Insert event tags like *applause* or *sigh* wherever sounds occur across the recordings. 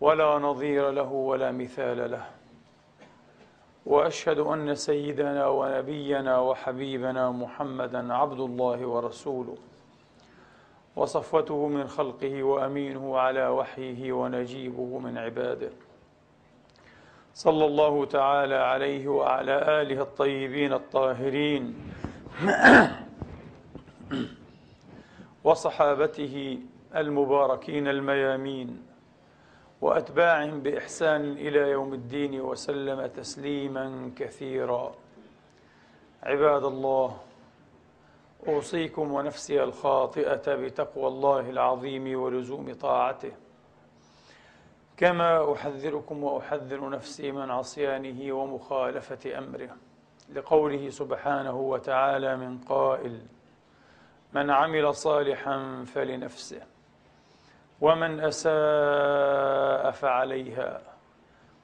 ولا نظير له ولا مثال له. وأشهد أن سيدنا ونبينا وحبيبنا محمدا عبد الله ورسوله. وصفوته من خلقه وأمينه على وحيه ونجيبه من عباده. صلى الله تعالى عليه وعلى آله الطيبين الطاهرين. وصحابته المباركين الميامين. وأتباعهم بإحسان إلى يوم الدين وسلم تسليما كثيرا. عباد الله أوصيكم ونفسي الخاطئة بتقوى الله العظيم ولزوم طاعته. كما أحذركم وأحذر نفسي من عصيانه ومخالفة أمره. لقوله سبحانه وتعالى من قائل من عمل صالحا فلنفسه. ومن أساء فعليها.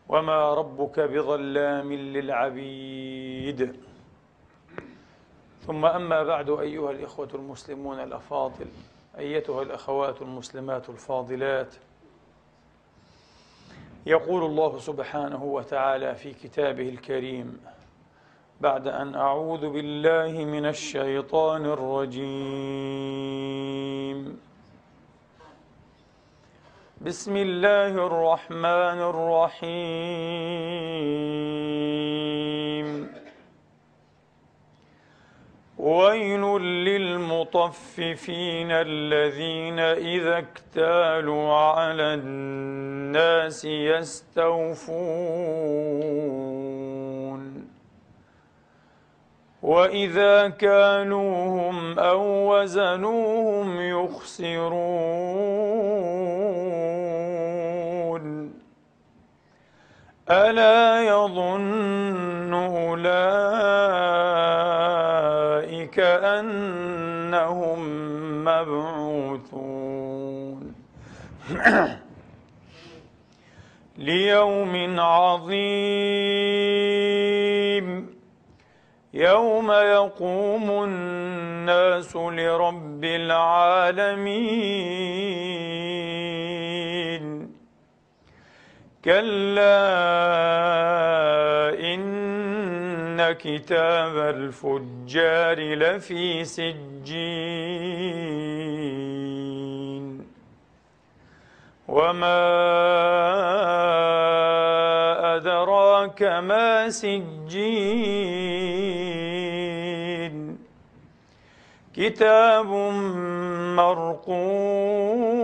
وما ربك بظلام للعبيد. ثم أما بعد أيها الإخوة المسلمون الأفاضل أيتها الأخوات المسلمات الفاضلات. يقول الله سبحانه وتعالى في كتابه الكريم بعد أن أعوذ بالله من الشيطان الرجيم. بسم الله الرحمن الرحيم. ويل للمطففين الذين إذا اكتالوا على الناس يستوفون. وإذا كانوهم أو وزنوهم يخسرون. ألا يظن أولئك أنهم مبعوثون. *clears throat* ليوم عظيم. يوم يقوم الناس لرب العالمين. كلا إن كتاب الفجار لفي سجين. وما أدراك ما سجين. كتاب مرقوم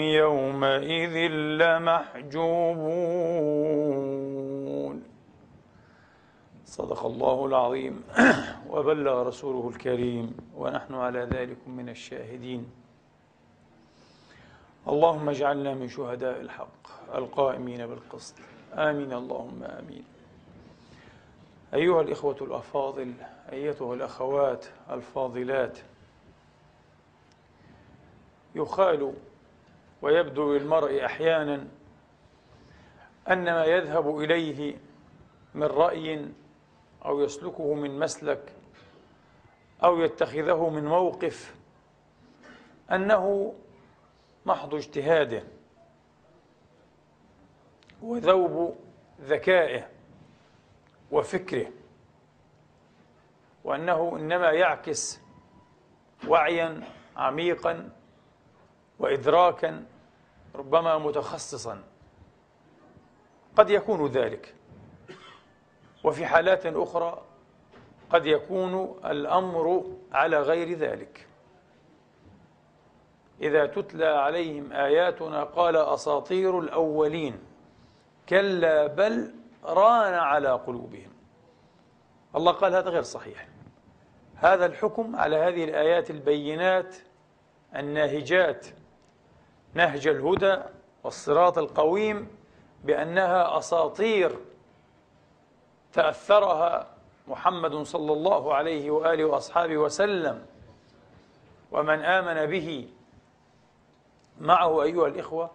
يومئذ لمحجوبون. صدق الله العظيم. *clears throat* وبلغ رسوله الكريم. ونحن على ذلك من الشاهدين. اللهم اجعلنا من شهداء الحق القائمين بالقسط. آمين. اللهم آمين. أيها الإخوة الأفاضل أيتها الأخوات الفاضلات. يخال ويبدو للمرء أحيانا أن ما يذهب إليه من رأي أو يسلكه من مسلك أو يتخذه من موقف أنه محض اجتهاده وذوب ذكائه وفكره وأنه إنما يعكس وعيا عميقا وإدراكا ربما متخصصا. قد يكون ذلك. وفي حالات أخرى قد يكون الأمر على غير ذلك. إذا تتلى عليهم آياتنا قال أساطير الأولين. كلا بل ران على قلوبهم. الله قال هذا غير صحيح. هذا الحكم على هذه الآيات البينات الناهجات نهج الهدى والصراط القويم بأنها أساطير تأثرها محمد صلى الله عليه وآله وأصحابه وسلم ومن آمن به معه أيها الإخوة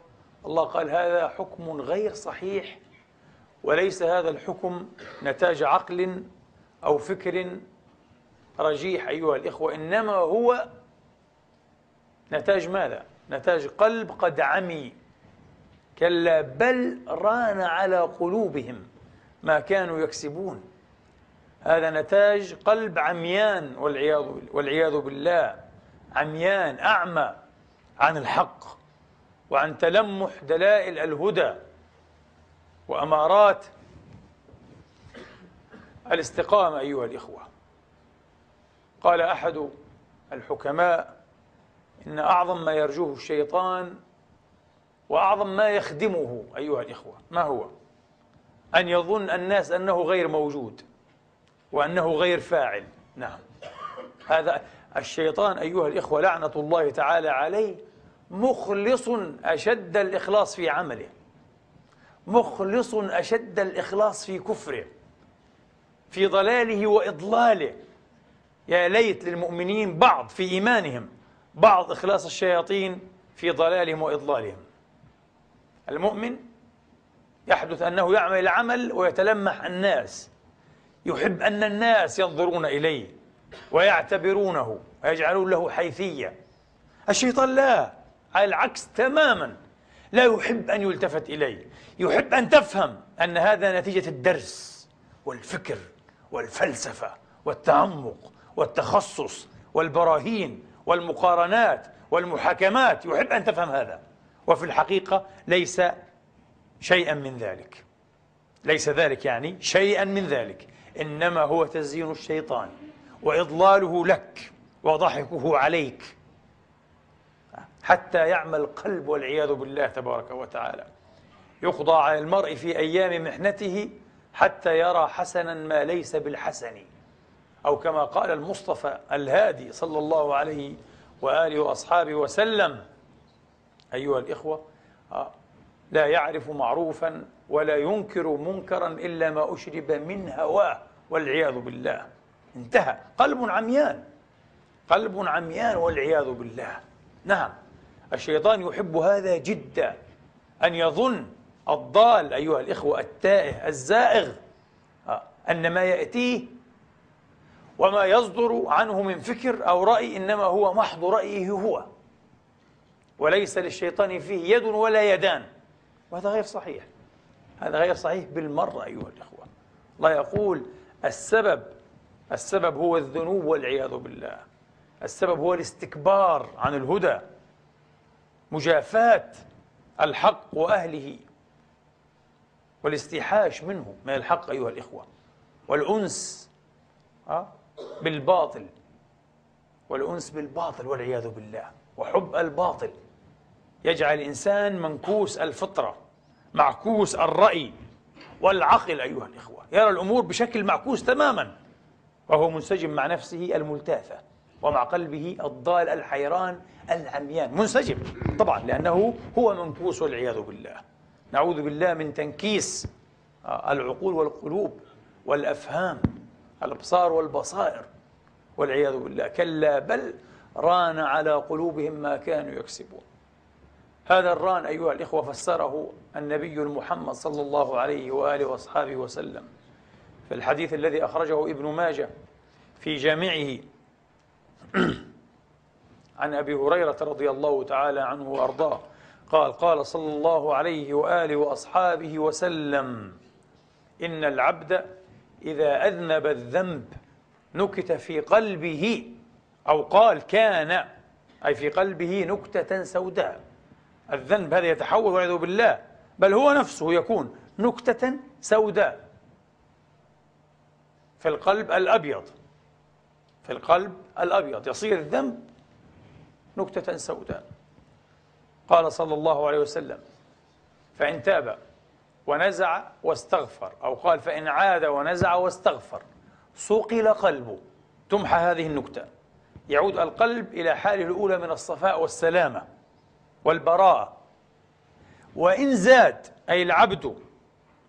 الله قال هذا حكم غير صحيح وليس هذا الحكم نتاج عقل أو فكر رجيح أيها الإخوة إنما هو نتاج ماذا؟ نتاج قلب قد عمي. كلا بل ران على قلوبهم ما كانوا يكسبون. هذا نتاج قلب عميان والعياذ والعياذ بالله. عميان أعمى عن الحق وعن تلمح دلائل الهدى وأمارات الاستقامة أيها الإخوة. قال أحد الحكماء إن أعظم ما يرجوه الشيطان وأعظم ما يخدمه أيها الإخوة ما هو؟ أن يظن الناس أنه غير موجود وأنه غير فاعل. نعم. هذا الشيطان أيها الإخوة لعنة الله تعالى عليه مخلص أشد الإخلاص في عمله. مخلص أشد الإخلاص في كفره في ضلاله وإضلاله. يا ليت للمؤمنين بعض في إيمانهم. بعض إخلاص الشياطين في ضلالهم وإضلالهم. المؤمن يحدث أنه يعمل العمل ويتلمح الناس يحب أن الناس ينظرون إليه ويعتبرونه ويجعلون له حيثية. الشيطان لا على العكس تماما لا يحب أن يلتفت إليه. يحب أن تفهم أن هذا نتيجة الدرس والفكر والفلسفة والتعمق والتخصص والبراهين والمقارنات والمحاكمات يحب أن تفهم هذا. وفي الحقيقة ليس شيئا من ذلك. ليس ذلك يعني شيئا من ذلك. إنما هو تزيين الشيطان وإضلاله لك وضحكه عليك. حتى يعمى القلب والعياذ بالله تبارك وتعالى. يقضى على المرء في أيام محنته حتى يرى حسنا ما ليس بالحسن. أو كما قال المصطفى الهادي صلى الله عليه وآله وأصحابه وسلم أيها الإخوة آه، لا يعرف معروفا ولا ينكر منكرا إلا ما أشرب من هواه والعياذ بالله. انتهى. قلب عميان. قلب عميان والعياذ بالله. نعم. الشيطان يحب هذا جدا. أن يظن الضال أيها الإخوة التائه الزائغ آه، أن ما يأتيه وما يصدر عنه من فكر أو رأي إنما هو محض رأيه هو. وليس للشيطان فيه يد ولا يدان. وهذا غير صحيح. هذا غير صحيح بالمرة أيها الإخوة. الله يقول السبب السبب هو الذنوب والعياذ بالله. السبب هو الاستكبار عن الهدى مجافاة الحق وأهله والاستيحاش منه من الحق أيها الإخوة. والأنس آه، بالباطل والأنس بالباطل والعياذ بالله وحب الباطل. يجعل الإنسان منكوس الفطرة معكوس الرأي والعقل أيها الإخوة. يرى الأمور بشكل معكوس تماما وهو منسجم مع نفسه الملتاثة ومع قلبه الضال الحيران العميان. منسجم طبعا لأنه هو منكوس والعياذ بالله. نعوذ بالله من تنكيس العقول والقلوب والأفهام. الأبصار والبصائر والعياذ بالله. كلا بل ران على قلوبهم ما كانوا يكسبون. هذا الران أيها الإخوة فسره النبي المحمد صلى الله عليه وآله وأصحابه وسلم في الحديث الذي أخرجه ابن ماجه في جامعه *clears throat* عن أبي هريرة رضي الله تعالى عنه وأرضاه. قال قال صلى الله عليه وآله وأصحابه وسلم إن العبد إذا أذنب الذنب نكت في قلبه أو قال كان أي في قلبه نكتة سوداء. الذنب هذا يتحول والعياذ بالله بل هو نفسه يكون نكتة سوداء. في القلب الأبيض في القلب الأبيض يصير الذنب نكتة سوداء. قال صلى الله عليه وسلم فإن تاب ونزع واستغفر. أو قال فإن عاد ونزع واستغفر. صقل قلبه. تمحى هذه النكتة. يعود القلب إلى حاله الأولى من الصفاء والسلامة والبراءة. وإن زاد أي العبد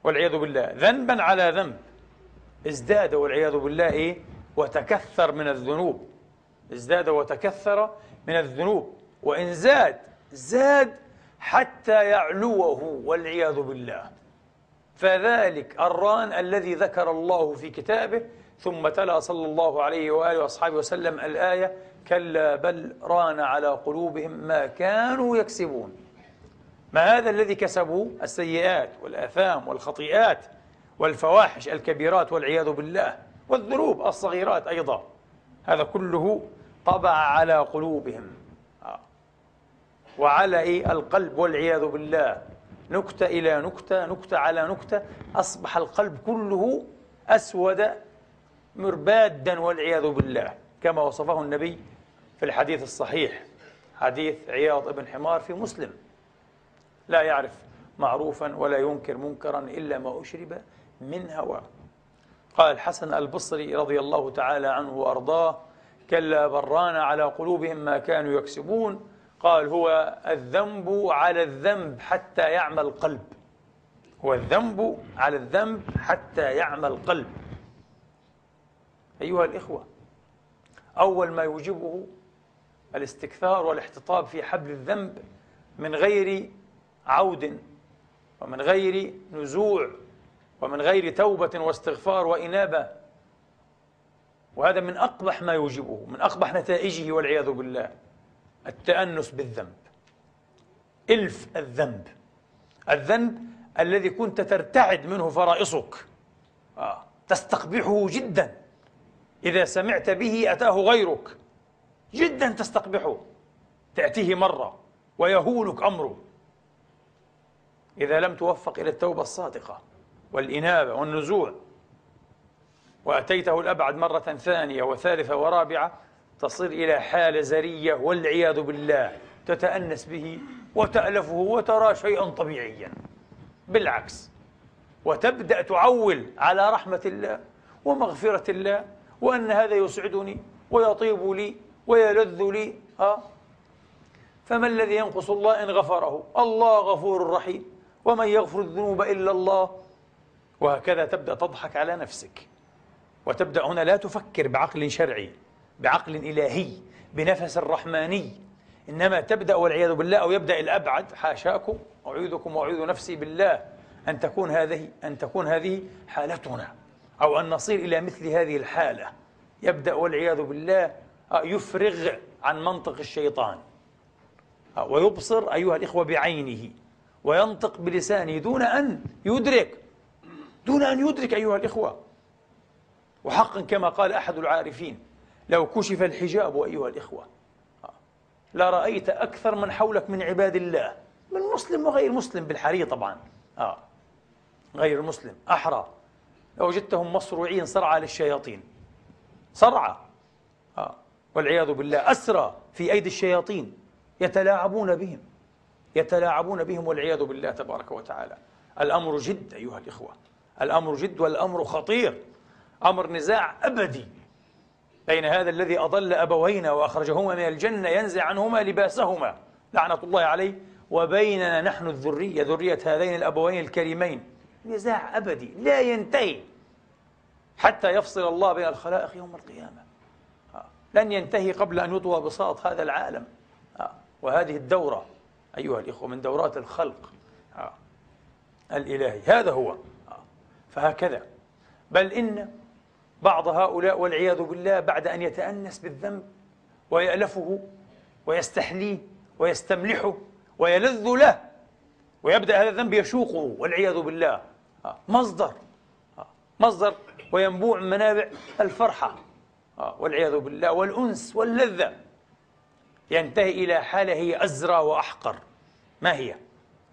والعياذ بالله ذنبا على ذنب ازداد والعياذ بالله إيه؟ وتكثر من الذنوب. ازداد وتكثر من الذنوب. وإن زاد زاد حتى يعلوه والعياذ بالله. فذلك الران الذي ذكر الله في كتابه ثم تلا صلى الله عليه وآله وأصحابه وسلم الآية كلا بل ران على قلوبهم ما كانوا يكسبون. ما هذا الذي كسبوه السيئات والآثام والخطيئات والفواحش الكبيرات والعياذ بالله والذنوب الصغيرات أيضا. هذا كله طبع على قلوبهم. آه. وعلى إيه؟ القلب والعياذ بالله. نكتة إلى نكتة نكتة على نكتة أصبح القلب كله أسود مربادا والعياذ بالله كما وصفه النبي في الحديث الصحيح حديث عياض بن حمار في مسلم. لا يعرف معروفا ولا ينكر منكرا إلا ما أشرب من هواه قال الحسن البصري رضي الله تعالى عنه وأرضاه كلا بران على قلوبهم ما كانوا يكسبون قال هو الذنب على الذنب حتى يعمى القلب. هو الذنب على الذنب حتى يعمى القلب. أيها الإخوة أول ما يوجبه الاستكثار والاحتطاب في حبل الذنب من غير عود ومن غير نزوع ومن غير توبة واستغفار وإنابة وهذا من أقبح ما يوجبه من أقبح نتائجه والعياذ بالله. التأنس بالذنب. إلف الذنب. الذنب الذي كنت ترتعد منه فرائصك. آه. تستقبحه جدا. إذا سمعت به أتاه غيرك. جدا تستقبحه. تأتيه مرة ويهولك أمره. إذا لم توفق إلى التوبة الصادقة والإنابة والنزوع وأتيته الأبعد مرة ثانية وثالثة ورابعة تصل إلى حالة زرية والعياذ بالله تتأنس به وتألفه وترى شيئا طبيعيا. بالعكس وتبدأ تعول على رحمة الله ومغفرة الله وأن هذا يسعدني ويطيب لي ويلذ لي ها فما الذي ينقص الله إن غفره؟ الله غفور رحيم. ومن يغفر الذنوب إلا الله وهكذا تبدأ تضحك على نفسك. وتبدأ هنا لا تفكر بعقل شرعي. بعقل إلهي بنفس الرحماني. إنما تبدأ والعياذ بالله أو يبدأ الأبعد حاشاكم أعيذكم وأعيذ نفسي بالله أن تكون هذه أن تكون هذه حالتنا. أو أن نصير إلى مثل هذه الحالة. يبدأ والعياذ بالله يفرغ عن منطق الشيطان. ويبصر أيها الإخوة بعينه. وينطق بلسانه دون أن يدرك. دون أن يدرك أيها الإخوة. وحقا كما قال أحد العارفين. لو كشف الحجاب أيها الإخوة. لرأيت أكثر من حولك من عباد الله. من مسلم وغير مسلم بالحري طبعا. آه. غير مسلم. أحرى. لوجدتهم مصروعين صرعى للشياطين. صرعى. آه. والعياذ بالله. أسرى في أيدي الشياطين. يتلاعبون بهم. يتلاعبون بهم والعياذ بالله تبارك وتعالى. الأمر جد أيها الإخوة. الأمر جد والأمر خطير. أمر نزاع أبدي. بين هذا الذي أضل أبوينا وأخرجهما من الجنة ينزع عنهما لباسهما لعنة الله عليه. وبيننا نحن الذرية ذرية هذين الأبوين الكريمين. نزاع أبدي لا ينتهي حتى يفصل الله بين الخلائق يوم القيامة. لن ينتهي قبل أن يطوى بساط هذا العالم. وهذه الدورة أيها الإخوة من دورات الخلق آه. الإلهي. هذا هو. آه. فهكذا. بل إن بعض هؤلاء والعياذ بالله بعد أن يتأنس بالذنب ويألفه ويستحليه ويستملحه ويلذ له ويبدأ هذا الذنب يشوقه والعياذ بالله. آه. مصدر. مصدر وينبوع من منابع الفرحة. والعياذ بالله. والأنس واللذة. ينتهي إلى حالة هي أزرى وأحقر. ما هي؟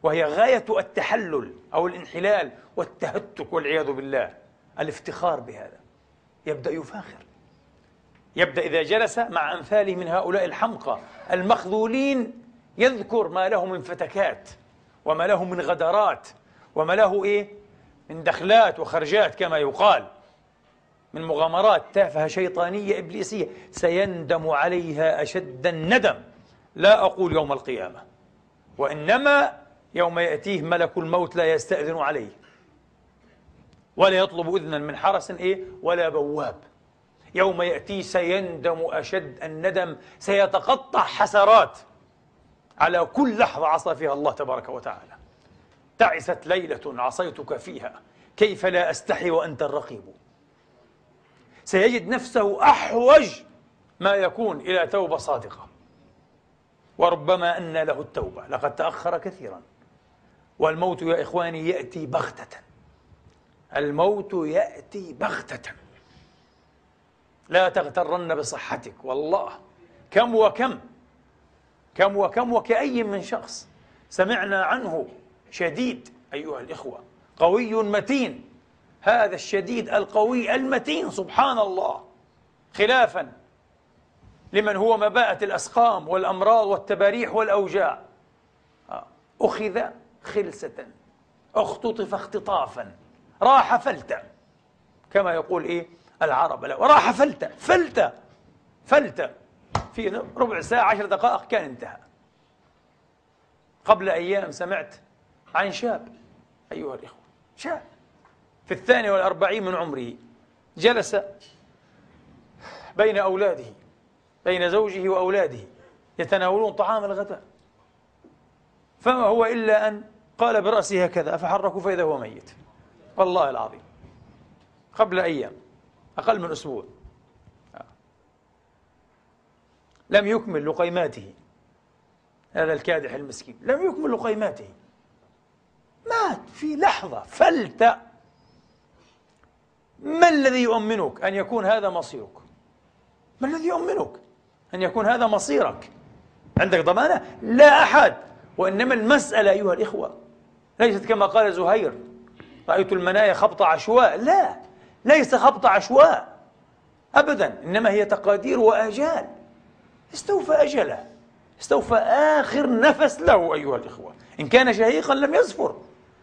وهي غاية التحلل أو الانحلال والتهتك والعياذ بالله. الافتخار بهذا. يبدأ يفاخر. يبدأ إذا جلس مع أمثاله من هؤلاء الحمقى المخذولين يذكر ما له من فتكات وما له من غدرات وما له إيه؟ من دخلات وخرجات كما يقال. من مغامرات تافهة شيطانية إبليسية. سيندم عليها أشد الندم. لا أقول يوم القيامة. وإنما يوم يأتيه ملك الموت لا يستأذن عليه. ولا يطلب إذنا من حرس إيه؟ ولا بواب. يوم يأتيه سيندم أشد الندم سيتقطع حسرات. على كل لحظة عصى فيها الله تبارك وتعالى. تعست ليلة عصيتك فيها. كيف لا أستحي وأنت الرقيب؟ سيجد نفسه أحوج ما يكون إلى توبة صادقة. وربما أن له التوبة. لقد تأخر كثيرا. والموت يا إخواني يأتي بغتة. الموت يأتي بغتة. لا تغترن بصحتك والله. كم وكم كم وكم وكأي من شخص. سمعنا عنه شديد أيها الإخوة قوي متين. هذا الشديد القوي المتين سبحان الله. خلافا لمن هو مباءة الأسقام والأمراض والتباريح والأوجاع. آه. أخذ خلسة اختطف اختطافا. راح فلتة. كما يقول إيه العرب. لا وراح فلتة. فلتة. فلتة. في ربع ساعة عشر دقائق كان انتهى. قبل أيام سمعت عن شاب أيها الإخوة شاب في الثاني والأربعين من عمره جلس بين أولاده بين زوجه وأولاده يتناولون طعام الغداء. فما هو إلا أن قال برأسه هكذا فحركوا فإذا هو ميت. والله العظيم. قبل أيام أقل من أسبوع. لم يكمل لقيماته. هذا الكادح المسكين. لم يكمل لقيماته. مات في لحظة. فلتة ما الذي يؤمنك أن يكون هذا مصيرك؟ ما الذي يؤمنك أن يكون هذا مصيرك؟ عندك ضمانة؟ لا أحد. وإنما المسألة أيها الإخوة ليست كما قال زهير. رأيت المنايا خبط عشواء. لا ليس خبط عشواء أبدا إنما هي تقادير وآجال. استوفى أجله. استوفى آخر نفس له أيها الإخوة. إن كان شهيقا لم يزفر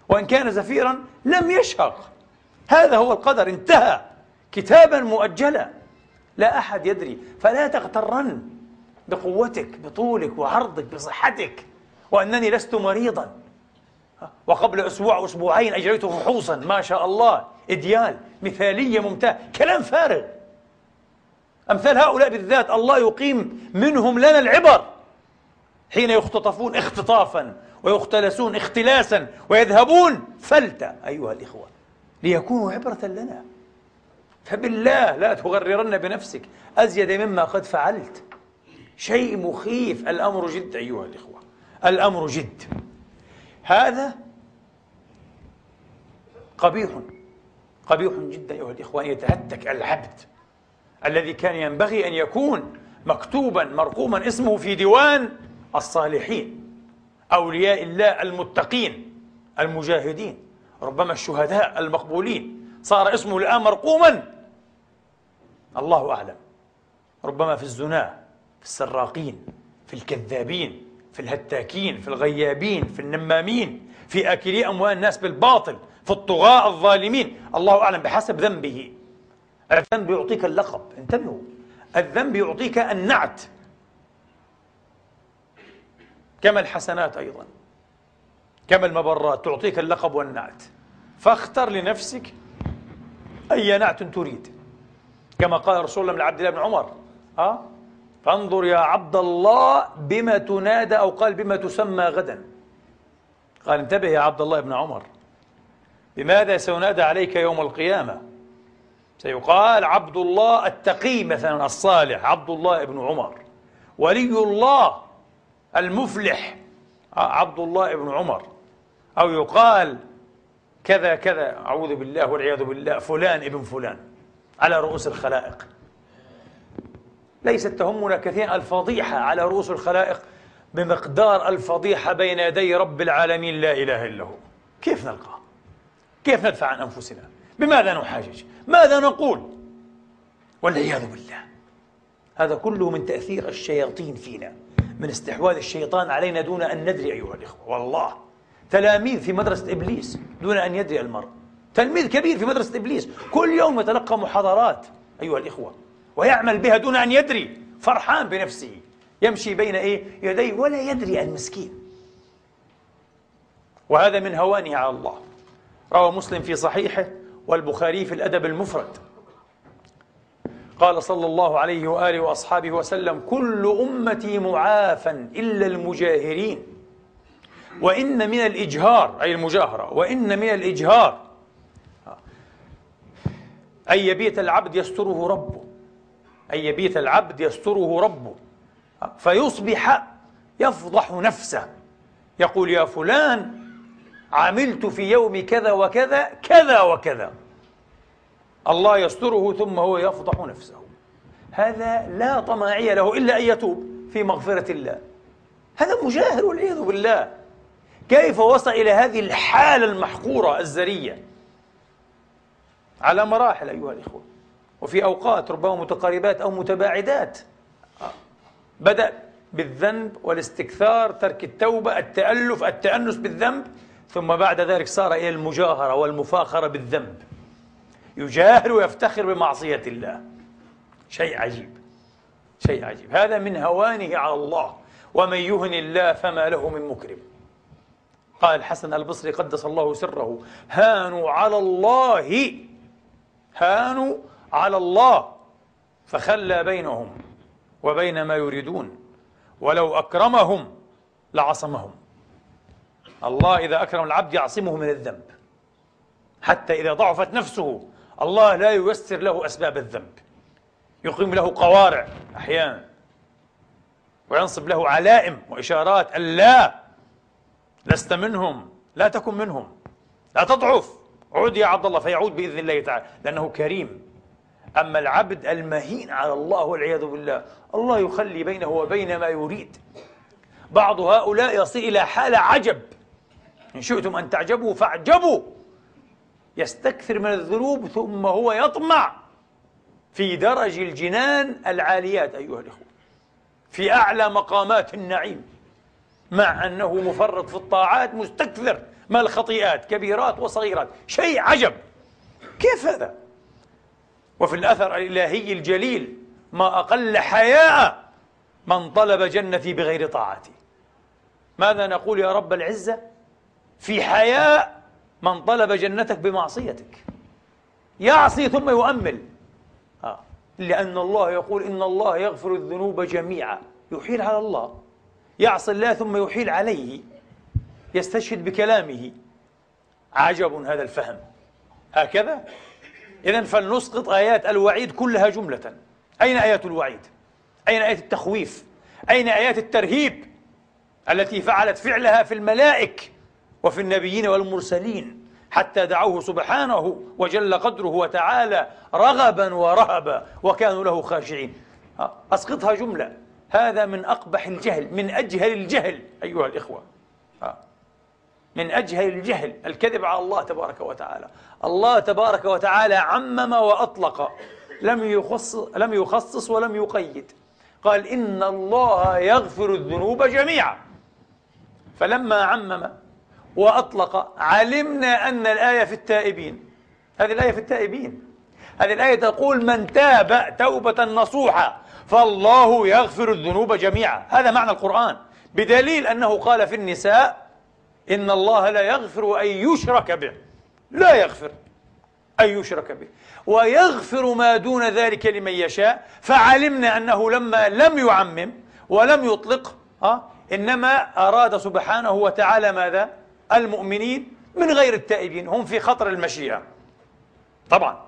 وإن كان زفيرا لم يشهق. هذا هو القدر. انتهى. كتابا مؤجلا. لا أحد يدري. فلا تغترن بقوتك بطولك وعرضك بصحتك. وأنني لست مريضا. وقبل أسبوع أسبوعين أجريت فحوصا ما شاء الله. إديال مثالية ممتاز كلام فارغ. أمثال هؤلاء بالذات الله يقيم منهم لنا العبر. حين يختطفون اختطافا ويختلسون اختلاسا ويذهبون فلتة. أيها الإخوة ليكونوا عبرة لنا. فبالله لا تغررن بنفسك. أزيد مما قد فعلت. شيء مخيف. الأمر جد أيها الإخوة. الأمر جد. هذا قبيح قبيح جدا أيها الإخوة أن يتهتك العبد الذي كان ينبغي أن يكون مكتوبا مرقوما اسمه في ديوان الصالحين أولياء الله المتقين المجاهدين ربما الشهداء المقبولين. صار اسمه الآن مرقوما. الله أعلم. ربما في الزنا في السراقين في الكذابين. في الهتاكين في الغيابين في النمامين في آكلي أموال الناس بالباطل في الطغاة الظالمين. الله أعلم بحسب ذنبه. الذنب يعطيك اللقب انتبهوا. الذنب يعطيك النعت. كما الحسنات أيضا. كما المبرات تعطيك اللقب والنعت. فاختر لنفسك أي نعت تريد. كما قال رسول الله من عبد الله بن عمر. أه؟ فانظر يا عبد الله بما تنادى أو قال بما تسمى غدا. قال انتبه يا عبد الله بن عمر. بماذا سينادى عليك يوم القيامة؟ سيقال عبد الله التقي مثلا الصالح عبد الله بن عمر. ولي الله المفلح عبد الله بن عمر. أو يقال كذا كذا أعوذ بالله والعياذ بالله فلان ابن فلان على رؤوس الخلائق. ليست تهمنا كثيرا الفضيحة على رؤوس الخلائق بمقدار الفضيحة بين يدي رب العالمين لا إله إلا هو كيف نلقاه؟ كيف ندفع عن أنفسنا؟ بماذا نحاجج؟ ماذا نقول؟ والعياذ بالله هذا كله من تأثير الشياطين فينا من استحواذ الشيطان علينا دون أن ندري أيها الإخوة والله تلاميذ في مدرسة إبليس دون أن يدري المرء تلميذ كبير في مدرسة إبليس كل يوم يتلقى محاضرات أيها الإخوة ويعمل بها دون أن يدري فرحان بنفسه. يمشي بين إيه؟ يديه ولا يدري المسكين. وهذا من هوانه على الله. روى مسلم في صحيحه والبخاري في الأدب المفرد. قال صلى الله عليه وآله وأصحابه وسلم كل أمتي معافا إلا المجاهرين. وإن من الإجهار أي المجاهرة وإن من الإجهار. أن يبيت العبد يستره ربه. أن يبيت العبد يستره ربه. فيصبح يفضح نفسه. يقول يا فلان عملت في يوم كذا وكذا كذا وكذا. الله يستره ثم هو يفضح نفسه. هذا لا طماعية له إلا أن يتوب في مغفرة الله. هذا مجاهر والعياذ بالله. كيف وصل إلى هذه الحالة المحقورة الزرية؟ على مراحل أيها الإخوة. وفي أوقات ربما متقاربات أو متباعدات. بدأ بالذنب والاستكثار ترك التوبة التألف التأنس بالذنب ثم بعد ذلك صار إلى المجاهرة والمفاخرة بالذنب. يجاهر ويفتخر بمعصية الله. شيء عجيب. شيء عجيب. هذا من هوانه على الله. ومن يهن الله فما له من مكرم. قال الحسن البصري قدس الله سره هانوا على الله. هانوا على الله فخلى بينهم وبين ما يريدون. ولو أكرمهم لعصمهم. الله إذا أكرم العبد يعصمه من الذنب. حتى إذا ضعفت نفسه الله لا ييسر له أسباب الذنب. يقيم له قوارع أحيانا. وينصب له علائم وإشارات ألا لست منهم لا تكن منهم لا تضعف. عد يا عبد الله فيعود بإذن الله تعالى. لأنه كريم. أما العبد المهين على الله والعياذ بالله الله يخلي بينه وبين ما يريد. بعض هؤلاء يصل إلى حالة عجب. إن شئتم أن تعجبوا فاعجبوا. يستكثر من الذنوب ثم هو يطمع. في درج الجنان العاليات أيها الإخوة. في أعلى مقامات النعيم. مع أنه مفرط في الطاعات مستكثر. ما الخطيئات؟ كبيرات وصغيرات. شيء عجب. كيف هذا؟ وفي الأثر الإلهي الجليل ما أقل حياء من طلب جنتي بغير طاعتي. ماذا نقول يا رب العزة؟ في حياء من طلب جنتك بمعصيتك. يعصي ثم يؤمل. آه. لأن الله يقول إن الله يغفر الذنوب جميعا. يحيل على الله. يعصي الله ثم يحيل عليه. يستشهد بكلامه. عجب هذا الفهم. هكذا؟ إذا فلنسقط آيات الوعيد كلها جملة أين آيات الوعيد؟ أين آيات التخويف؟ أين آيات الترهيب التي فعلت فعلها في الملائك وفي النبيين والمرسلين حتى دعوه سبحانه وجل قدره وتعالى رغبا ورهبا وكانوا له خاشعين أسقطها جملة هذا من أقبح الجهل من أجهل الجهل أيها الإخوة من أجهل الجهل الكذب على الله تبارك وتعالى. الله تبارك وتعالى عمم وأطلق. لم يخص لم يخصص ولم يقيد. قال إن الله يغفر الذنوب جميعا. فلما عمم وأطلق علمنا أن الآية في التائبين. هذه الآية في التائبين. هذه الآية تقول من تاب توبة نصوحة فالله يغفر الذنوب جميعا. هذا معنى القرآن. بدليل أنه قال في النساء إن الله لا يغفر أن يشرك به. لا يغفر أن يشرك به. ويغفر ما دون ذلك لمن يشاء. فعلمنا أنه لما لم يعمم ولم يطلق أه إنما أراد سبحانه وتعالى ماذا؟ المؤمنين من غير التائبين. هم في خطر المشيئة. طبعا.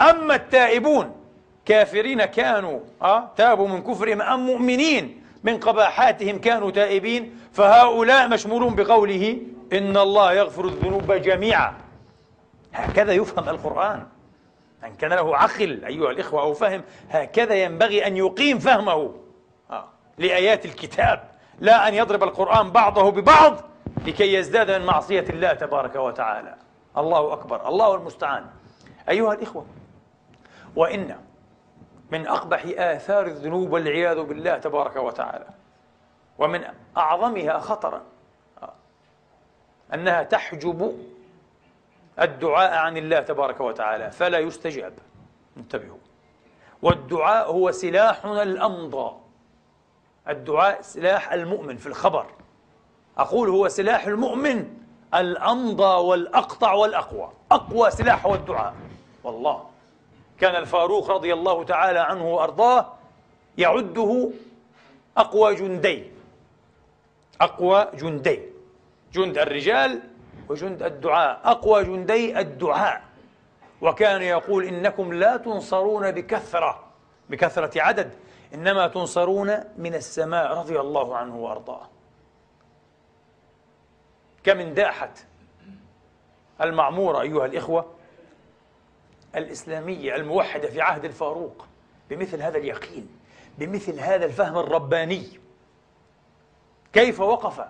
أما التائبون كافرين كانوا أه؟ تابوا من كفرهم أم مؤمنين من قباحاتهم كانوا تائبين فهؤلاء مشمولون بقوله إن الله يغفر الذنوب جميعا. هكذا يفهم القرآن. من كان له عقل أيها الإخوة أو فهم هكذا ينبغي أن يقيم فهمه. آه. لآيات الكتاب. لا أن يضرب القرآن بعضه ببعض لكي يزداد من معصية الله تبارك وتعالى. الله أكبر الله المستعان. أيها الإخوة وإن من أقبح آثار الذنوب والعياذ بالله تبارك وتعالى. ومن أعظمها خطرا أنها تحجب الدعاء عن الله تبارك وتعالى فلا يستجاب. انتبهوا. والدعاء هو سلاحنا الأمضى. الدعاء سلاح المؤمن في الخبر. أقول هو سلاح المؤمن الأمضى والأقطع والأقوى. أقوى سلاح هو الدعاء. والله. كان الفاروق رضي الله تعالى عنه وأرضاه يعده أقوى جندي أقوى جندي. جند الرجال وجند الدعاء. أقوى جندي الدعاء. وكان يقول إنكم لا تنصرون بكثرة بكثرة عدد إنما تنصرون من السماء رضي الله عنه وأرضاه. كم انداحت المعمورة أيها الإخوة الإسلامية الموحدة في عهد الفاروق بمثل هذا اليقين بمثل هذا الفهم الرباني. كيف وقف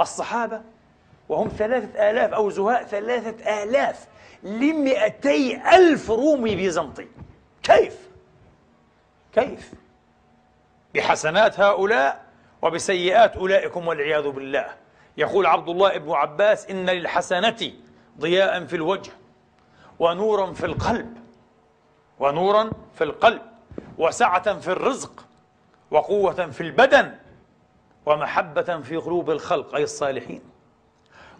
الصحابة وهم ثلاثة آلاف أو زهاء ثلاثة آلاف لمئتي ألف رومي بيزنطي كيف؟ كيف؟ بحسنات هؤلاء وبسيئات أولئكم والعياذ بالله يقول عبد الله بن عباس إن للحسنة ضياء في الوجه ونورا في القلب ونورا في القلب وسعة في الرزق وقوة في البدن ومحبة في قلوب الخلق أي الصالحين.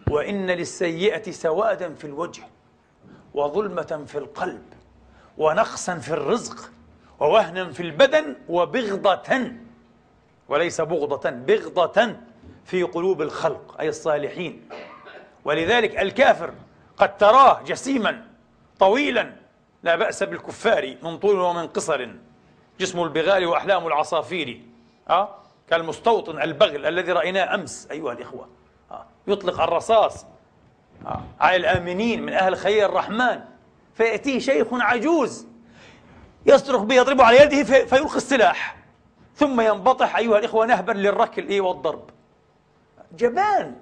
وإن للسيئة سوادا في الوجه وظلمة في القلب ونقصا في الرزق ووهنا في البدن وبغضة وليس بغضة بغضة في قلوب الخلق أي الصالحين. ولذلك الكافر قد تراه جسيما طويلا لا بأس بالكفار من طول ومن قصر جسم البغال وأحلام العصافير. أه؟ كالمستوطن البغل الذي رأيناه أمس أيها الإخوة. أه؟ يطلق الرصاص. أه؟ على الآمنين من أهل خير الرحمن. فيأتيه شيخ عجوز. يصرخ به يضربه على يده في فيلقي السلاح. ثم ينبطح أيها الإخوة نهبا للركل إيه والضرب. جبان.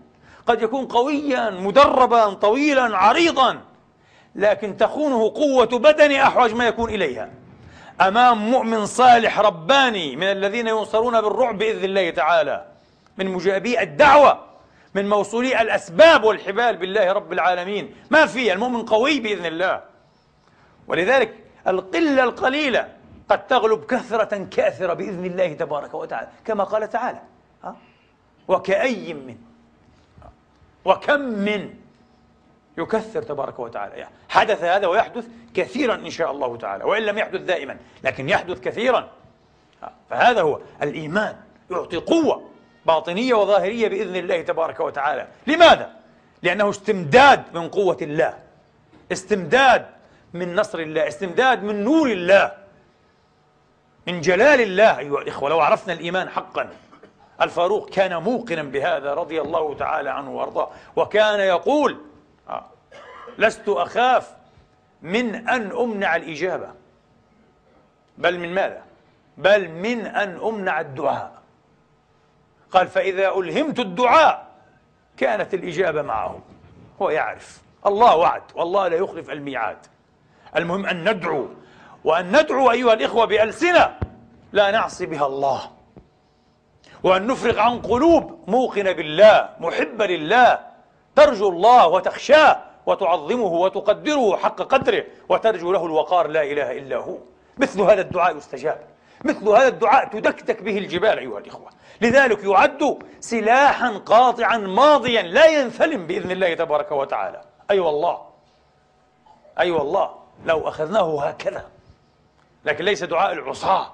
قد يكون قويا مدربا طويلا عريضا. لكن تخونه قوة بدن أحوج ما يكون إليها. أمام مؤمن صالح رباني من الذين ينصرون بالرعب بإذن الله تعالى. من مجابي الدعوة من موصولي الأسباب والحبال بالله رب العالمين. ما في المؤمن قوي بإذن الله. ولذلك القلة القليلة قد تغلب كثرة كاثرة بإذن الله تبارك وتعالى كما قال تعالى وكأي من وكم من يكثر تبارك وتعالى. يعني حدث هذا ويحدث كثيرا إن شاء الله تعالى وإن لم يحدث دائما لكن يحدث كثيرا. فهذا هو الإيمان. يعطي قوة باطنية وظاهرية بإذن الله تبارك وتعالى. لماذا؟ لأنه استمداد من قوة الله استمداد من نصر الله استمداد من نور الله من جلال الله. أيها الإخوة لو عرفنا الإيمان حقا الفاروق كان موقنا بهذا رضي الله تعالى عنه وأرضاه وكان يقول لست أخاف من أن أمنع الإجابة. بل من ماذا؟ بل من أن أمنع الدعاء. قال فإذا ألهمت الدعاء كانت الإجابة معه هو يعرف. الله وعد. والله لا يخلف الميعاد. المهم أن ندعو. وأن ندعو أيها الإخوة بألسنة لا نعصي بها الله. وأن نفرغ عن قلوب موقنة بالله محبة لله ترجو الله وتخشاه وتعظمه وتقدره حق قدره وترجو له الوقار لا إله إلا هو. مثل هذا الدعاء يستجاب. مثل هذا الدعاء تدكدك به الجبال أيها الإخوة. لذلك يعد سلاحا قاطعا ماضيا لا ينثلم بإذن الله تبارك وتعالى. أي أيوة والله. أي أيوة والله. لو أخذناه هكذا. لكن ليس دعاء العصاة.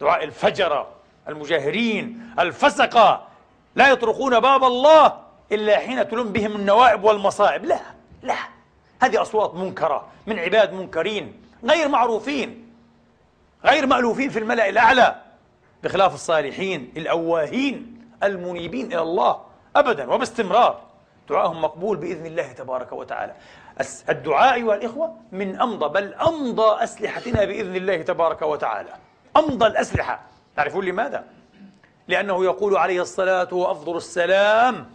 دعاء الفجرة المجاهرين الفسقة. لا يطرقون باب الله. إلا حين تلم بهم النوائب والمصائب. لا لا. هذه أصوات منكرة من عباد منكرين غير معروفين غير مألوفين في الملأ الأعلى بخلاف الصالحين الأواهين المنيبين إلى الله أبدا وباستمرار. دعاءهم مقبول بإذن الله تبارك وتعالى. الدعاء أيها الإخوة من أمضى بل أمضى أسلحتنا بإذن الله تبارك وتعالى. أمضى الأسلحة. تعرفون لماذا؟ لأنه يقول عليه الصلاة وأفضل السلام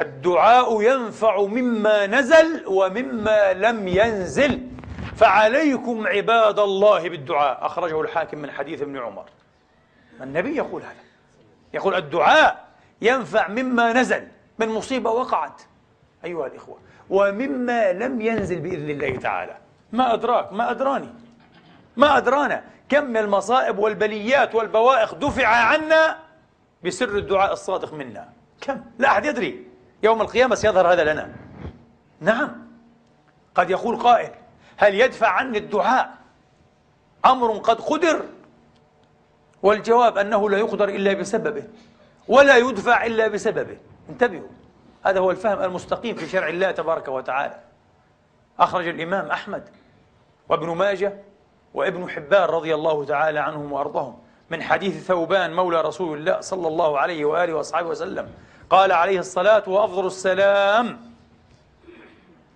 الدعاء ينفع مما نزل ومما لم ينزل. فعليكم عباد الله بالدعاء. أخرجه الحاكم من حديث ابن عمر. النبي يقول هذا. يقول الدعاء ينفع مما نزل. من مصيبة وقعت. أيها الإخوة. ومما لم ينزل بإذن الله تعالى. ما أدراك؟ ما أدراني. ما أدرانا. كم من المصائب والبليات والبوائق دفع عنا بسر الدعاء الصادق منا. كم؟ لا أحد يدري. يوم القيامة سيظهر هذا لنا. نعم. قد يقول قائل هل يدفع عني الدعاء؟ أمر قد قدر. والجواب أنه لا يقدر إلا بسببه ولا يدفع إلا بسببه. انتبهوا هذا هو الفهم المستقيم في شرع الله تبارك وتعالى. أخرج الإمام أحمد وابن ماجه وابن حبان رضي الله تعالى عنهم وأرضهم من حديث ثوبان مولى رسول الله صلى الله عليه وآله وأصحابه وسلم. قال عليه الصلاة وأفضل السلام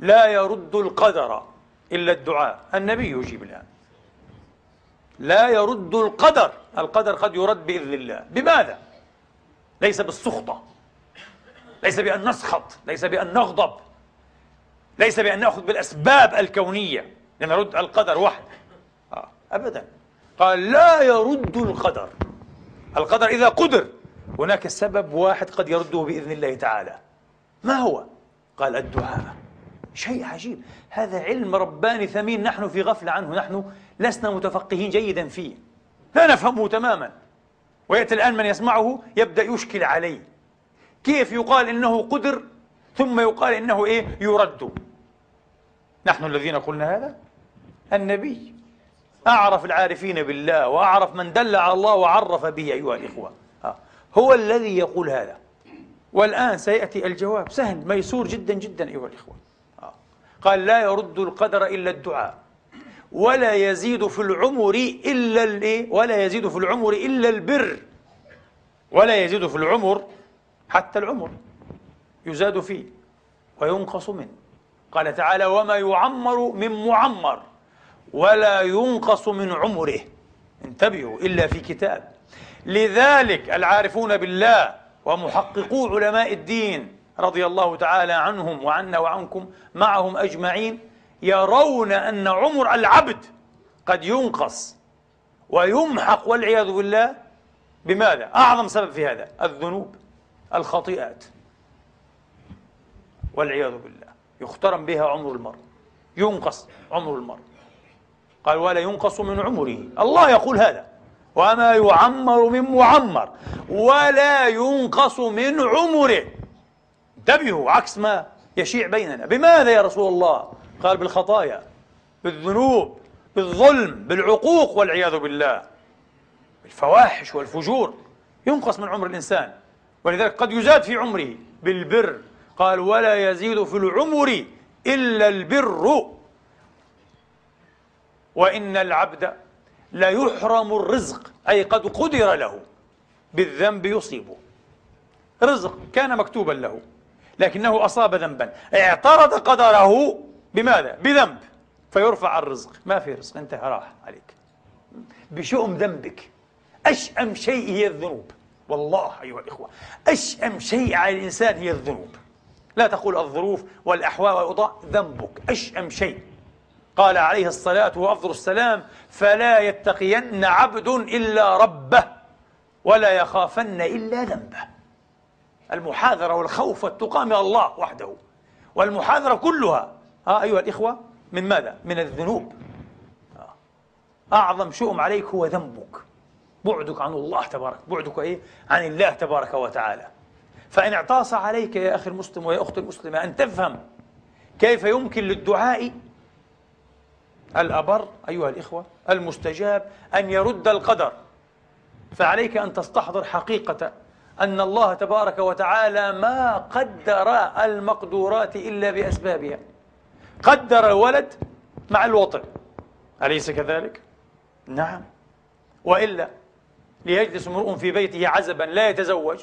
لا يرد القدر إلا الدعاء. النبي يجيب الآن. لا يرد القدر. القدر قد يرد بإذن الله. بماذا؟ ليس بالسخطة. ليس بأن نسخط. ليس بأن نغضب. ليس بأن نأخذ بالأسباب الكونية. لنرد القدر وحده آه. أبدا. قال لا يرد القدر. القدر إذا قدر هناك سبب واحد قد يرده بإذن الله تعالى. ما هو؟ قال الدعاء. شيء عجيب. هذا علم رباني ثمين نحن في غفلة عنه. نحن لسنا متفقهين جيدا فيه. لا نفهمه تماما. ويأتي الآن من يسمعه يبدأ يشكل عليه. كيف يقال إنه قدر ثم يقال إنه إيه؟ يرد. نحن الذين قلنا هذا؟ النبي. أعرف العارفين بالله وأعرف من دل على الله وعرف به أيها الإخوة. هو الذي يقول هذا. والآن سيأتي الجواب. سهل ميسور جدا جدا أيها الإخوة. قال لا يرد القدر إلا الدعاء ولا يزيد في العمر إلا الإيه ولا يزيد في العمر إلا البر. ولا يزيد في العمر حتى العمر يزاد فيه وينقص منه. قال تعالى وما يعمر من معمر ولا ينقص من عمره. انتبهوا إلا في كتاب. لذلك العارفون بالله ومحققو علماء الدين رضي الله تعالى عنهم وعنا وعنكم معهم أجمعين يرون أن عمر العبد قد ينقص ويمحق والعياذ بالله بماذا؟ أعظم سبب في هذا الذنوب الخطيئات والعياذ بالله. يخترم بها عمر المرء ينقص عمر المرء. قال ولا ينقص من عمره. الله يقول هذا. وما يعمر من معمر ولا ينقص من عمره. انتبهوا عكس ما يشيع بيننا. بماذا يا رسول الله؟ قال بالخطايا بالذنوب بالظلم بالعقوق والعياذ بالله. بالفواحش والفجور. ينقص من عمر الإنسان. ولذلك قد يزاد في عمره بالبر. قال ولا يزيد في العمر إلا البر. وإن العبد ليحرم الرزق أي قد قدر له بالذنب يصيبه. رزق كان مكتوبا له لكنه أصاب ذنبا. اعترض قدره بماذا؟ بذنب. فيرفع الرزق. ما في رزق انتهى راح عليك. بشؤم ذنبك. أشأم شيء هي الذنوب. والله أيها الإخوة أشأم شيء على الإنسان هي الذنوب. لا تقول الظروف والأحوال والأوضاع ذنبك. أشأم شيء. قال عليه الصلاة وأفضل السلام فلا يتقين عبد إلا ربه ولا يخافن إلا ذنبه المحاذرة والخوف والتقى من الله وحده والمحاذرة كلها ها أيها الإخوة من ماذا؟ من الذنوب أعظم شؤم عليك هو ذنبك بعدك عن الله تبارك بعدك إيه؟ عن الله تبارك وتعالى فإن اعتص عليك يا أخي المسلم ويا أختي المسلمة أن تفهم كيف يمكن للدعاء الأبر أيها الإخوة المستجاب أن يرد القدر. فعليك أن تستحضر حقيقة أن الله تبارك وتعالى ما قدر المقدورات إلا بأسبابها. قدر الولد مع الوطن. أليس كذلك؟ نعم. وإلا ليجلس امرؤ في بيته عزبا لا يتزوج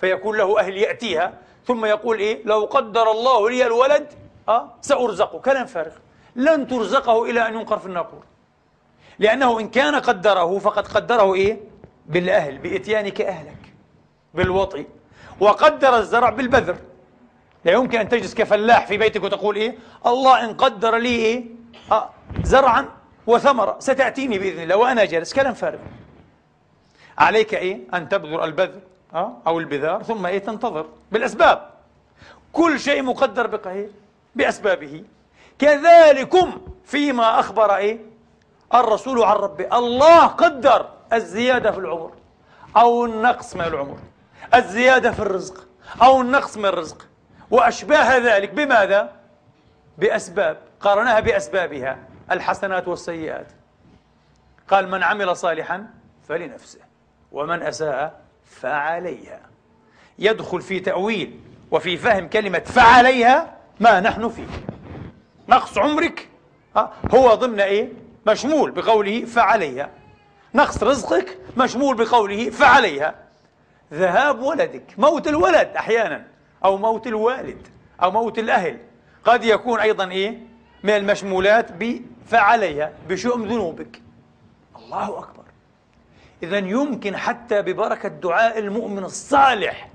فيكون له أهل يأتيها ثم يقول إيه؟ لو قدر الله لي الولد أه سأرزقه. كلام فارغ. لن ترزقه إلى أن ينقر في الناقور. لأنه إن كان قدره فقد قدره إيه؟ بالأهل بإتيانك أهلك بالوطي وقدر الزرع بالبذر. لا يمكن أن تجلس كفلاح في بيتك وتقول إيه؟ الله إن قدر لي إيه؟ آه زرعا وثمرة ستأتيني بإذن الله وأنا جالس كلام فارغ. عليك إيه؟ أن تبذر البذر آه أو البذار ثم إيه؟ تنتظر بالأسباب. كل شيء مقدر بقهير بأسبابه. كذلكم فيما أخبر إيه؟ الرسول عن ربه. الله قدر الزيادة في العمر أو النقص من العمر. الزيادة في الرزق أو النقص من الرزق. وأشباه ذلك بماذا؟ بأسباب. قارنها بأسبابها الحسنات والسيئات. قال من عمل صالحا فلنفسه ومن أساء فعليها. يدخل في تأويل وفي فهم كلمة فعليها ما نحن فيه. نقص عمرك. هو ضمن إيه؟ مشمول بقوله فعليها. نقص رزقك مشمول بقوله فعليها. ذهاب ولدك موت الولد أحيانا أو موت الوالد أو موت الأهل. قد يكون أيضا إيه؟ من المشمولات بفعليها بشؤم ذنوبك. الله أكبر. إذا يمكن حتى ببركة دعاء المؤمن الصالح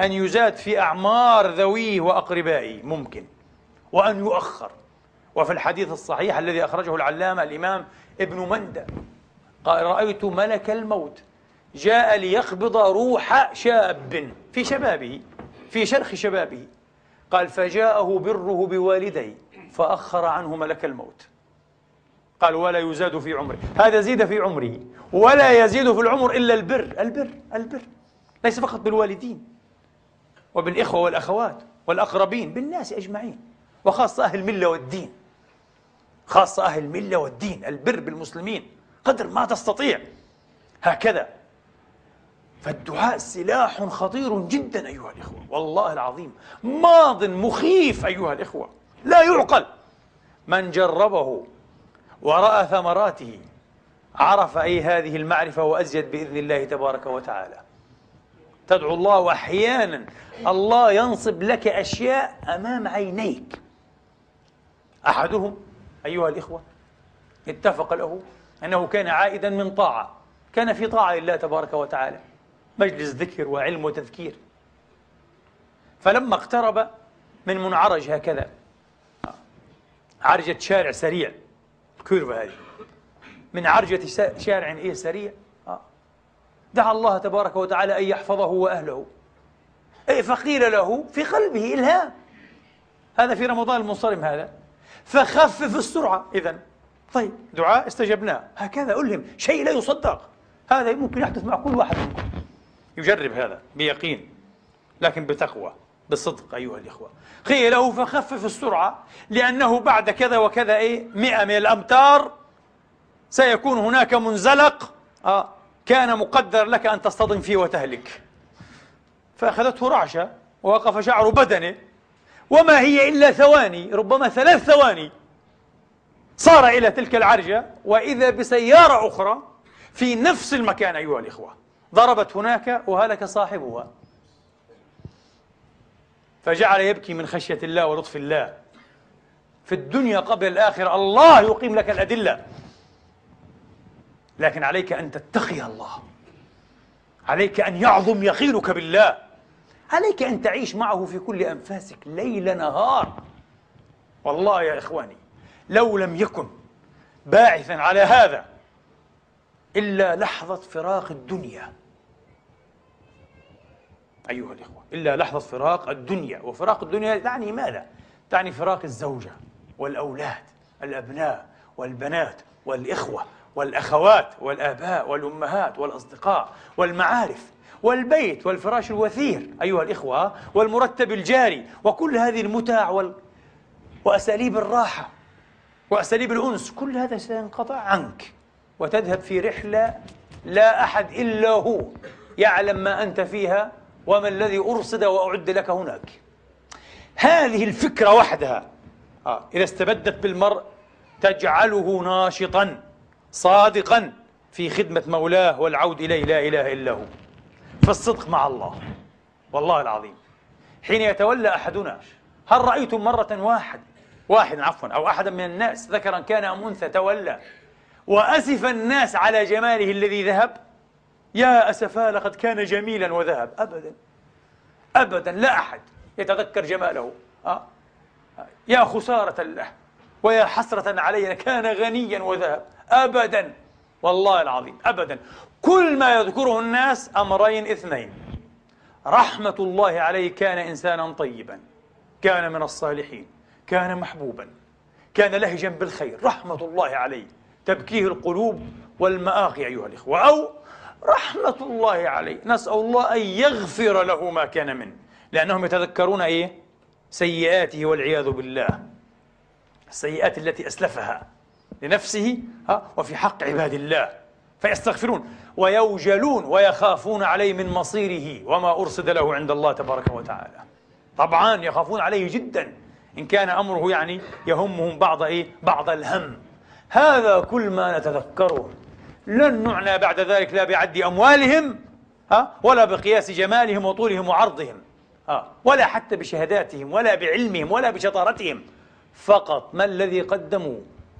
أن يزاد في أعمار ذويه وأقربائه. ممكن. وأن يؤخر. وفي الحديث الصحيح الذي أخرجه العلامة الإمام ابن مندى. قال رأيت ملك الموت جاء ليقبض روح شاب في شبابه في شرخ شبابه. قال فجاءه بره بوالديه فأخر عنه ملك الموت. قال ولا يزاد في عمره. هذا زيد في عمره ولا يزيد في العمر إلا البر البر البر. ليس فقط بالوالدين وبالإخوة والأخوات والأقربين بالناس أجمعين وخاصة أهل الملة والدين. خاصة أهل الملة والدين البر بالمسلمين. قدر ما تستطيع. هكذا. فالدعاء سلاح خطير جدا أيها الإخوة. والله العظيم. ماض مخيف أيها الإخوة. لا يعقل. من جربه ورأى ثمراته عرف أي هذه المعرفة وأزيد بإذن الله تبارك وتعالى. تدعو الله وأحيانا الله ينصب لك أشياء أمام عينيك. أحدهم أيها الإخوة اتفق له أنه كان عائدا من طاعة. كان في طاعة لله تبارك وتعالى مجلس ذكر وعلم وتذكير. فلما اقترب من منعرج هكذا عرجة شارع سريع كيرفة هذه من عرجة شارع إيه سريع آه. دعا الله تبارك وتعالى أن يحفظه وأهله. إيه فقيل له في قلبه إلهام. هذا في رمضان المنصرم هذا. فخفف السرعة. إذا طيب. دعاء استجبناه. هكذا ألهم شيء لا يصدق. هذا ممكن يحدث مع كل واحد منكم. يجرب هذا بيقين لكن بتقوى بصدق أيها الإخوة. قيل له فخفف السرعة لأنه بعد كذا وكذا إيه مئة من الأمتار سيكون هناك منزلق آه كان مقدر لك أن تصطدم فيه وتهلك. فأخذته رعشة ووقف شعر بدنه وما هي إلا ثواني ربما ثلاث ثواني. صار إلى تلك العرجة وإذا بسيارة أخرى في نفس المكان أيها الإخوة ضربت هناك وهلك صاحبها. فجعل يبكي من خشية الله ولطف الله. في الدنيا قبل الآخرة الله يقيم لك الأدلة. لكن عليك أن تتقي الله. عليك أن يعظم يقينك بالله. عليك أن تعيش معه في كل أنفاسك ليل نهار. والله يا إخواني لو لم يكن باعثا على هذا إلا لحظة فراق الدنيا. أيها الإخوة إلا لحظة فراق الدنيا. وفراق الدنيا تعني ماذا؟ تعني فراق الزوجة والأولاد الأبناء والبنات والإخوة والأخوات والآباء والأمهات والأصدقاء والمعارف. والبيت والفراش الوثير أيها الإخوة والمرتب الجاري وكل هذه المتع وال... وأساليب الراحة وأساليب الأنس كل هذا سينقطع عنك وتذهب في رحلة لا أحد إلا هو يعلم ما أنت فيها وما الذي أرصد وأعد لك هناك هذه الفكرة وحدها آه. إذا استبدت بالمرء تجعله ناشطا صادقا في خدمة مولاه والعود إليه لا إله إلا هو فالصدق مع الله. والله العظيم. حين يتولى أحدنا هل رأيتم مرة واحد واحد عفوا أو أحدا من الناس ذكرا كان أم أنثى تولى وأسف الناس على جماله الذي ذهب؟ يا أسفا لقد كان جميلا وذهب. أبدا. أبدا. لا أحد يتذكر جماله. أه؟ يا خسارة له ويا حسرة علي كان غنيا وذهب. أبدا. والله العظيم. أبدا. كل ما يذكره الناس أمرين اثنين. رحمة الله عليه كان إنسانا طيبا كان من الصالحين كان محبوبا كان لهجا بالخير. رحمة الله عليه. تبكيه القلوب والمآخي أيها الإخوة. أو رحمة الله عليه. نسأل الله أن يغفر له ما كان منه. لأنهم يتذكرون إيه؟ سيئاته والعياذ بالله. السيئات التي أسلفها لنفسه وفي حق عباد الله. فيستغفرون ويوجلون ويخافون عليه من مصيره وما أرصد له عند الله تبارك وتعالى. طبعا يخافون عليه جدا. إن كان أمره يعني يهمهم بعض إيه؟ بعض الهم. هذا كل ما نتذكره. لن نعنى بعد ذلك لا بعد أموالهم ها؟ ولا بقياس جمالهم وطولهم وعرضهم ها؟ ولا حتى بشهاداتهم ولا بعلمهم ولا بشطارتهم. فقط ما الذي قدموا؟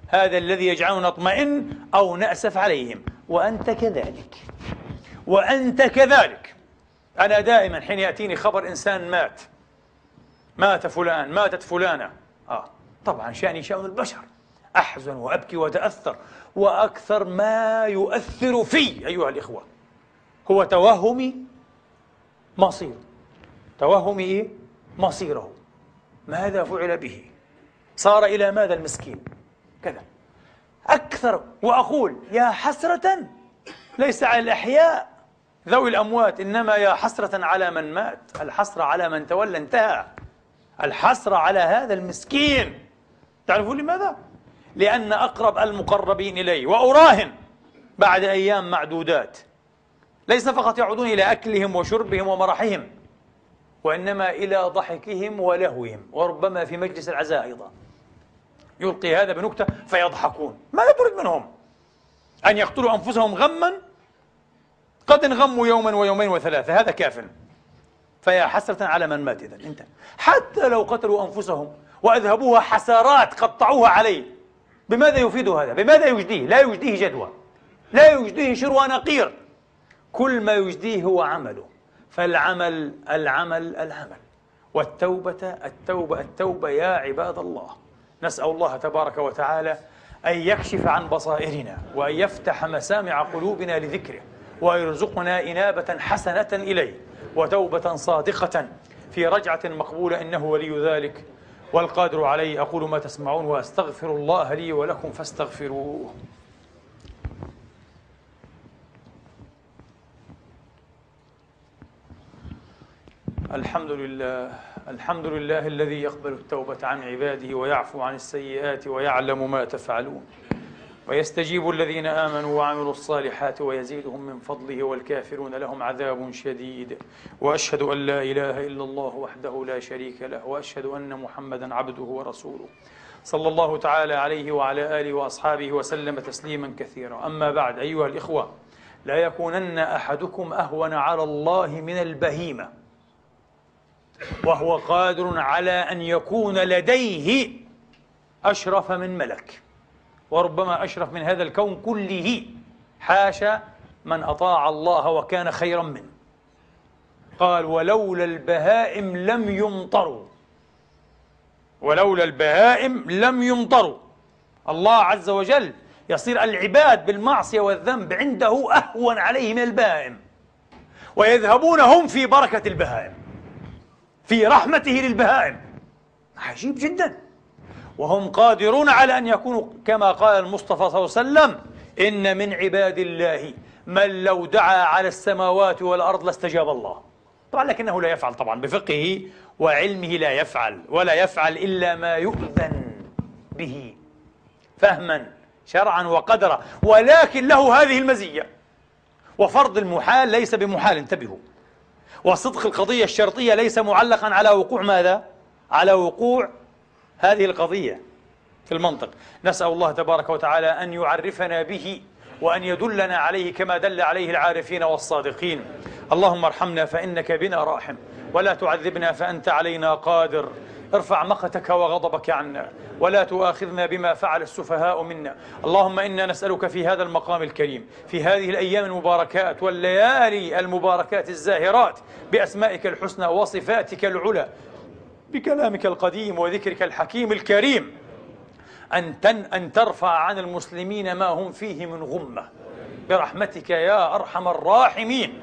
هذا الذي يجعلنا نطمئن أو نأسف عليهم. وأنت كذلك. وأنت كذلك. أنا دائما حين يأتيني خبر إنسان مات مات فلان ماتت فلانة. آه طبعا شأني شأن البشر. أحزن وأبكي وأتأثر. وأكثر ما يؤثر في أيها الإخوة هو توهمي مصير. توهمي إيه؟ مصيره. ماذا فعل به؟ صار إلى ماذا المسكين؟ كذا. أكثر وأقول يا حسرة ليس على الأحياء. ذوي الأموات إنما يا حسرة على من مات. الحسرة على من تولى انتهى. الحسرة على هذا المسكين. تعرفون لماذا؟ لأن أقرب المقربين إليه وأراهن بعد أيام معدودات. ليس فقط يعودون إلى أكلهم وشربهم ومرحهم وإنما إلى ضحكهم ولهوهم وربما في مجلس العزاء أيضا. يلقي هذا بنكتة فيضحكون. ماذا تريد منهم؟ أن يقتلوا أنفسهم غما؟ قد انغموا يوما ويومين وثلاثة هذا كاف. فيا حسرة على من مات إذا انت حتى لو قتلوا أنفسهم وأذهبوها حسرات قطعوها عليه بماذا يفيد هذا؟ بماذا يجديه؟ لا يجديه جدوى. لا يجديه شروى نقير. كل ما يجديه هو عمله. فالعمل العمل العمل. والتوبة التوبة التوبة يا عباد الله. نسأل الله تبارك وتعالى أن يكشف عن بصائرنا وأن يفتح مسامع قلوبنا لذكره ويرزقنا إنابة حسنة إليه وتوبة صادقة في رجعة مقبولة إنه ولي ذلك والقادر عليه. أقول ما تسمعون وأستغفر الله لي ولكم فاستغفروه. الحمد لله الحمد لله الذي يقبل التوبة عن عباده ويعفو عن السيئات ويعلم ما تفعلون. ويستجيب الذين آمنوا وعملوا الصالحات ويزيدهم من فضله والكافرون لهم عذاب شديد. وأشهد أن لا إله إلا الله وحده لا شريك له. وأشهد أن محمدا عبده ورسوله. صلى الله تعالى عليه وعلى آله وأصحابه وسلم تسليما كثيرا. أما بعد أيها الإخوة لا يكونن أحدكم أهون على الله من البهيمة. وهو قادر على أن يكون لديه أشرف من ملك وربما أشرف من هذا الكون كله. حاشا من أطاع الله وكان خيرا منه. قال ولولا البهائم لم يمطروا. ولولا البهائم لم يمطروا. الله عز وجل يصير العباد بالمعصية والذنب عنده أهون عليه من البهائم ويذهبون هم في بركة البهائم. في رحمته للبهائم. عجيب جدا. وهم قادرون على أن يكونوا كما قال المصطفى صلى الله عليه وسلم إن من عباد الله من لو دعا على السماوات والأرض لاستجاب الله. طبعا لكنه لا يفعل طبعا بفقهه وعلمه لا يفعل ولا يفعل إلا ما يؤذن به فهما شرعا وقدرا. ولكن له هذه المزية. وفرض المحال ليس بمحال انتبهوا. وصدق القضية الشرطية ليس معلقا على وقوع ماذا؟ على وقوع هذه القضية في المنطق. نسأل الله تبارك وتعالى أن يعرفنا به وأن يدلنا عليه كما دل عليه العارفين والصادقين. اللهم ارحمنا فإنك بنا راحم ولا تعذبنا فأنت علينا قادر. ارفع مقتك وغضبك عنا ولا تؤاخذنا بما فعل السفهاء منا. اللهم إنا نسألك في هذا المقام الكريم في هذه الأيام المباركات والليالي المباركات الزاهرات بأسمائك الحسنى وصفاتك العلى بكلامك القديم وذكرك الحكيم الكريم أن, تن أن ترفع عن المسلمين ما هم فيه من غمة. برحمتك يا أرحم الراحمين.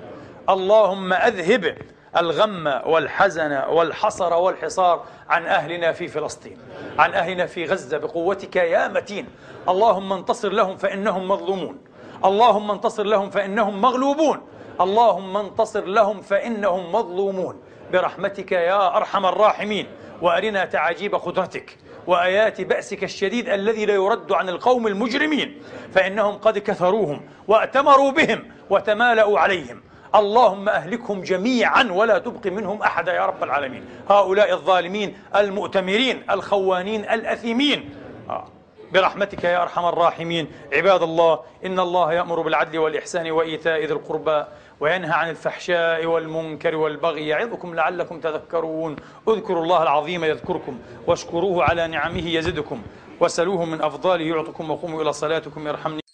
اللهم أذهب الغم والحزن والحصر والحصار عن أهلنا في فلسطين عن أهلنا في غزة بقوتك يا متين. اللهم انتصر لهم فإنهم مظلومون. اللهم انتصر لهم فإنهم مغلوبون. اللهم انتصر لهم فإنهم مظلومون. برحمتك يا أرحم الراحمين. وأرنا تعاجيب قدرتك. وآيات بأسك الشديد الذي لا يرد عن القوم المجرمين. فإنهم قد كثروهم وأتمروا بهم وتمالأوا عليهم. اللهم أهلكهم جميعا ولا تبق منهم أحدا يا رب العالمين. هؤلاء الظالمين المؤتمرين الخوانين الأثيمين. آه. برحمتك يا أرحم الراحمين. عباد الله إن الله يأمر بالعدل والإحسان وإيتاء ذي القربى وينهى عن الفحشاء والمنكر والبغي يعظكم لعلكم تذكرون. اذكروا الله العظيم يذكركم واشكروه على نعمه يزدكم. وسلوه من أفضاله يعطكم وقوموا إلى صلاتكم يرحمني.